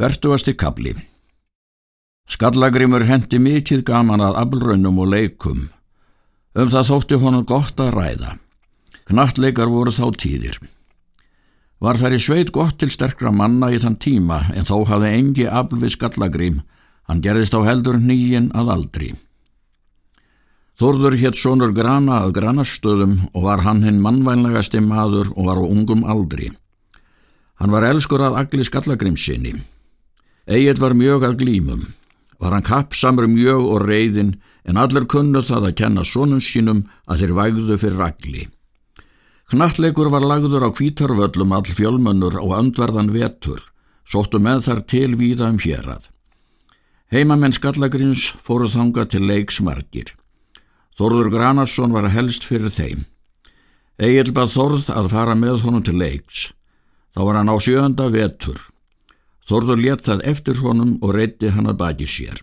Fertuasti kabli Skallagrimur hendi mikið gaman að ablraunum og leikum. Um það þótti honum gott að ræða. Knattleikar voru þá tíðir. Var þær í sveit gott til sterkra manna í þann tíma en þó hafði engi abl við Skallagrim. Hann gerðist á heldur nýjinn að aldri. Þórður hétt sonur grana að granastöðum og var hann hinn mannvænlegasti maður og var á ungum aldri. Hann var elskur að agli Skallagrimsinni. Egil var mjög að glýmum. Var hann kappsamur mjög og reyðin en allir kunnu það að kenna sonum sínum að þeir vægðu fyrir agli. Knattleikur var lagður á kvítarvöllum all fjölmönnur og öndverðan vetur, sóttu með þar til víða um hérað. Heimamenn Skallagrins fóru þanga til leiksmargir. Þorður Granarsson var helst fyrir þeim. Egil bað Þorð að fara með honum til leiks. Þá var hann á sjönda vetur. Þorður let það eftir honum og reytti hann að baki sér.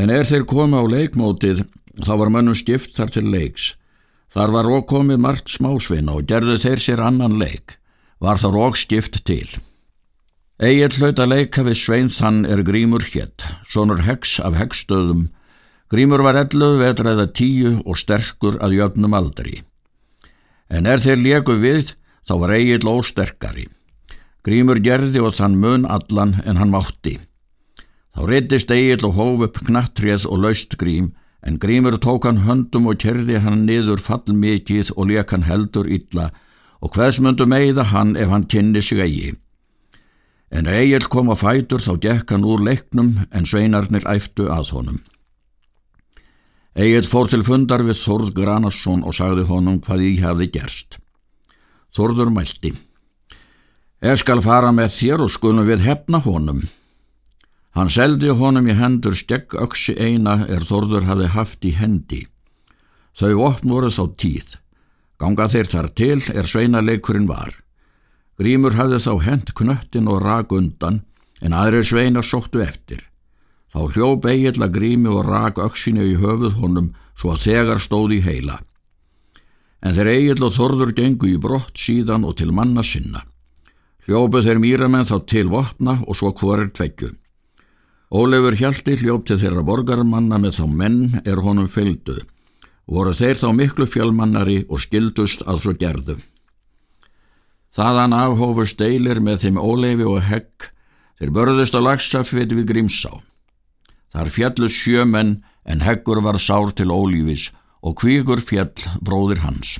En er þeir koma á leikmótið þá var mönnum skipt þar til leiks. Þar var okkomið margt smásveina og gerðu þeir sér annan leik. Var þar okk skipt til. Egil hlaut að leika við Svein þann er Grímur hétt, sonur Hegs af Hegstöðum. Grímur var ellu vetræða tíu og sterkur að jöfnum aldri. En er þeir leku við þá var Egil ósterkari. Grímur gerði og þann mun allan en hann mátti. Þá reytist Egil og hóf upp knattrið og laust Grím, en Grímur tók hann höndum og kerði hann niður fall mikið og leik hann heldur illa og hvers myndu meiða hann ef hann kynni sig eigi. En Egil kom á fætur þá gekk hann úr leiknum en sveinarnir æftu að honum. Egil fór til fundar við Þórð Granarsson og sagði honum hvað í hefði gerst. Þórður mælti. Ég skal fara með þér og skulum við hefna honum. Hann seldi honum í hendur stegg öksi eina er Þorður hafi haft í hendi. Þau opn voru þá tíð. Ganga þeir þar til er sveinaleikurinn var. Grímur hafði þá hend knöttin og rak undan en aðrir sveinar sóttu eftir. Þá hljóp eigill að grími og rak öksinu í höfuð honum svo að þegar stóði heila. En þeir eigill og Þorður gengu í brott síðan og til manna sinna. Hljópu þeir mýramenn þá til vopna og svo hvorir tveggju. Ólefur Hjalti hljópti þeirra borgarmanna með þá menn er honum fylgdu. Voru þeir þá miklu fjölmannari og skildust að svo gerðu. Þaðan afhófu steilir með þeim óleifi og hegg, þeir börðust á lagsafviti við Grímsá. Þar fjallu sjömenn en heggur var sár til ólífis og kvíkur fjall bróðir hans.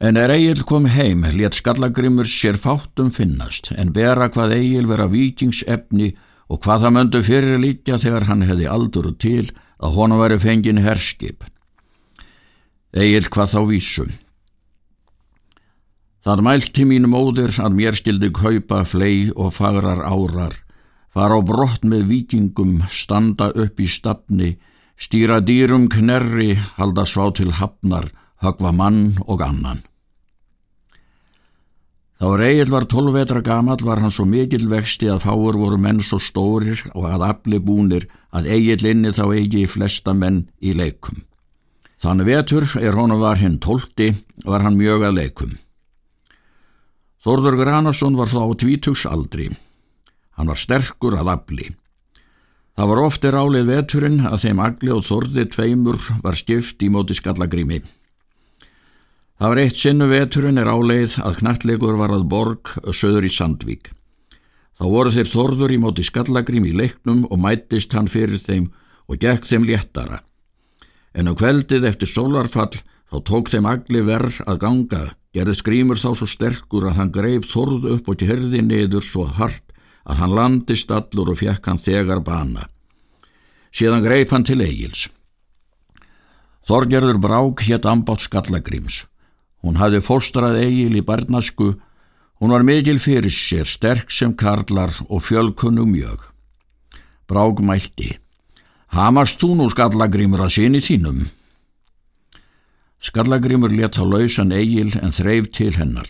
En er Egil kom heim, let skallagrimur sér fátum finnast, en bera hvað Egil vera vikingsefni og hvað það möndu fyrir líka þegar hann hefði aldur til að honum væri fengin herskip. Egil hvað þá vísum. Það mælti mín móðir að mér skildi kaupa flei og fagrar árar, fara á brott með vikingum, standa upp í stafni, stýra dýrum knerri, halda svá til hafnar, högva mann og annan. Þá Egil var tólf vetra gamal var hann svo mikil vexti að fáur voru menn svo stórir og að afli búnir að Egil inni þá eigi flesta menn í leikum. Þann vetur er honum var hinn tólti var hann mjög að leikum. Þórður Granarsson var þá tvítugsaldri. Hann var sterkur að afli. Það var oftir álið veturinn að þeim agli og þorði tveimur var skipt í móti skallagrými. Það var eitt sinnu veturinn er áleið að knattleikur var að borg söður í Sandvík. Þá voru þeir þorður í móti skallagrím í leiknum og mættist hann fyrir þeim og gekk þeim léttara. En á kveldið eftir sólarfall þá tók þeim agli verð að ganga, gerði skrýmur þá svo sterkur að hann greip þorð upp og kjörði niður svo hart að hann landist allur og fekk hann þegar bana. Síðan greip hann til eigils. Þorgerður brák hétt ambátt skallagríms. Hún hafði fóstrað eigil í barnasku, hún var mikil fyrir sér, sterk sem karlar og fjölkunnum mjög. Brák mælti, hamast þú nú skallagrimur að sinni þínum? Skallagrimur let á lausan eigil en þreif til hennar.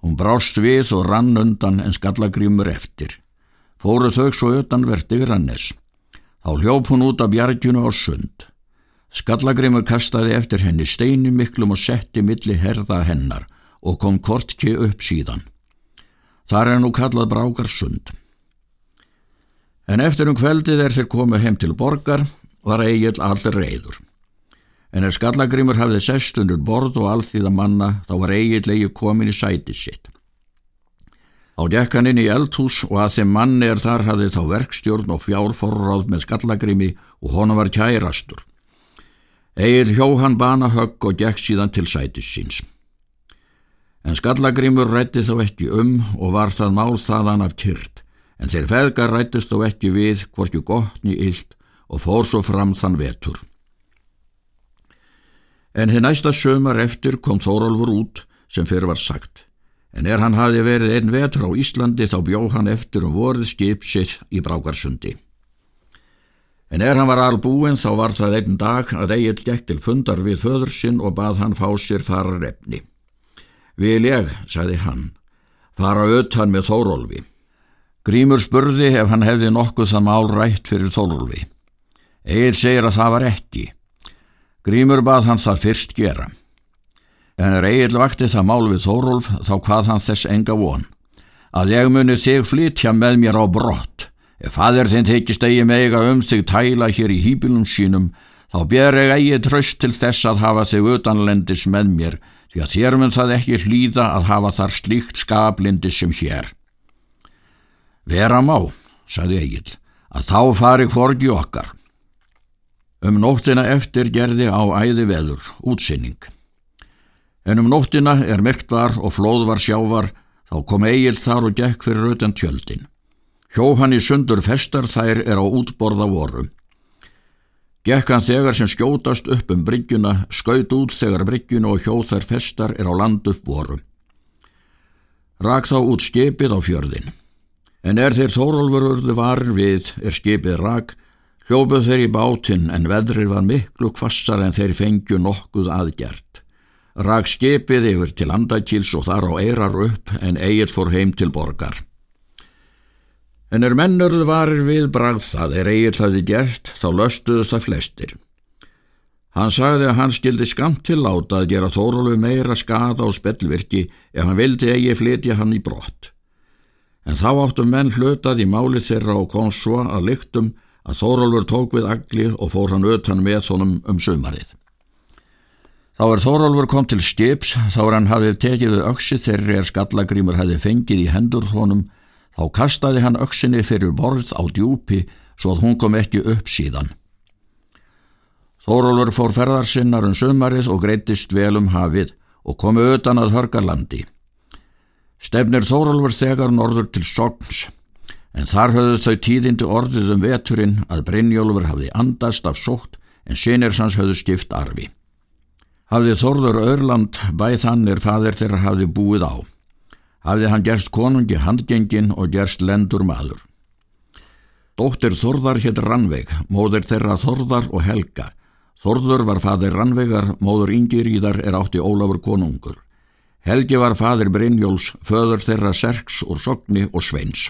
Hún brást við og rann undan en skallagrimur eftir. Fóru þau svo utanverti grannes. Þá hljóp hún út af bjargjunu á sund. Skallagrimur kastaði eftir henni steini miklum og setti milli herða hennar og kom kortki upp síðan. Þar er nú kallað Brákarsund. En eftir um kveldið er þeir komið heim til borgar var Egil allir reyður. En er skallagrimur hafið sest undur borð og allþýða manna þá var Egil eigi komin í sæti sitt. Á dekkan inn í eldhús og að þeim manni er þar hafið þá verkstjórn og fjárforráð með skallagrimi og honum var kærastur. Egil hjó hann bana högg og gekk síðan til sætis síns. En skallagrimur rætti þá ekki um og var það mál þaðan af kyrt, en þeir feðgar rættist þá ekki við hvorki gottni illt og fór svo fram þann vetur. En hinn næsta sömar eftir kom Þórólfur út sem fyrir var sagt en er hann hafi verið einn vetur á Íslandi þá bjóð hann eftir um vorið skip sér í Brákarsundi. En er hann var albúin þá var það einn dag að Egil gekk til fundar við föður sinn og bað hann fá sér fara refni. Vil ég, sagði hann, fara auðtan með Þórólfi. Grímur spurði ef hann hefði nokkuð það mál rætt fyrir Þórólfi. Egil segir að það var ekki. Grímur bað hann það fyrst gera. En er Egil vakti það mál við Þórólf þá hvað hann þess enga von. Að ég muni þig flytja með mér á brott. Ef fadir þinn tekist eigi mega um þig tæla hér í hýpilum sínum þá ber ég eigi tröst til þess að hafa þig utanlendis með mér því að þér mun það ekki hlýða að hafa þar slíkt skablindi sem hér. Vera má, saði Egil, að þá fari hvorgi okkar. Um nóttina eftir gerði á æði veður, útsinning. En um nóttina er myrkt var og flóð var sjávar, þá kom Egil þar og gekk fyrir rautan tjöldin. Hjó hann í sundur festar þær er á útborða voru. Gekk hann þegar sem skjótast upp um bryggjuna, skaut út þegar bryggjuna og hjó þær festar er á land upp voru. Rak þá út skipið á fjörðin. En er þeir þórólfur urðu varir við, er skipið rak, hljópuð þeir í bátinn en veðrir var miklu kvassar en þeir fengju nokkuð aðgjert. Rak skipið yfir til andakils og þar á eirar upp en eigið fór heim til borgar. En er mennurðu varir við bragð það er eigið hlaði gert þá löstuðu það flestir. Hann sagði að hann skildi skamt til láta að gera Þórólfi meira skada á spellvirki ef hann vildi eigi flytja hann í brott. En þá áttum menn hlutað í máli þeirra og kom svo að lyktum að Þórólfur tók við agli og fór hann utan með honum um sömarið. Þá er Þórólfur kom til skips, þá er hann hafið tekið öksi þeirri er skallagrímur hafið fengið í hendur honum, þá kastaði hann öksinni fyrir borð á djúpi svo að hún kom ekki upp síðan. Þórólfur fór ferðarsinnar um sömarið og greittist vel um hafið og komi utan að hörgarlandi. Stefnir Þórólfur þegar norður til Sogns, en þar höfðu þau tíðindi orðið um veturinn að Brynjólfur hafði andast af sótt en sinir sans höfðu stift arfi hafði Þorður Örland bæð hann er fadir þeirra hafði búið á. Hafði hann gerst konungi handgengin og gerst lendur maður. Dóttir Þorðar hétt Rannveig, móður þeirra Þorðar og Helga. Þorður var fadir Rannveigar, móður Ingiríðar er átti Ólafur konungur. Helgi var fadir Brynjóls, föður þeirra Serks og Sogni og Sveins.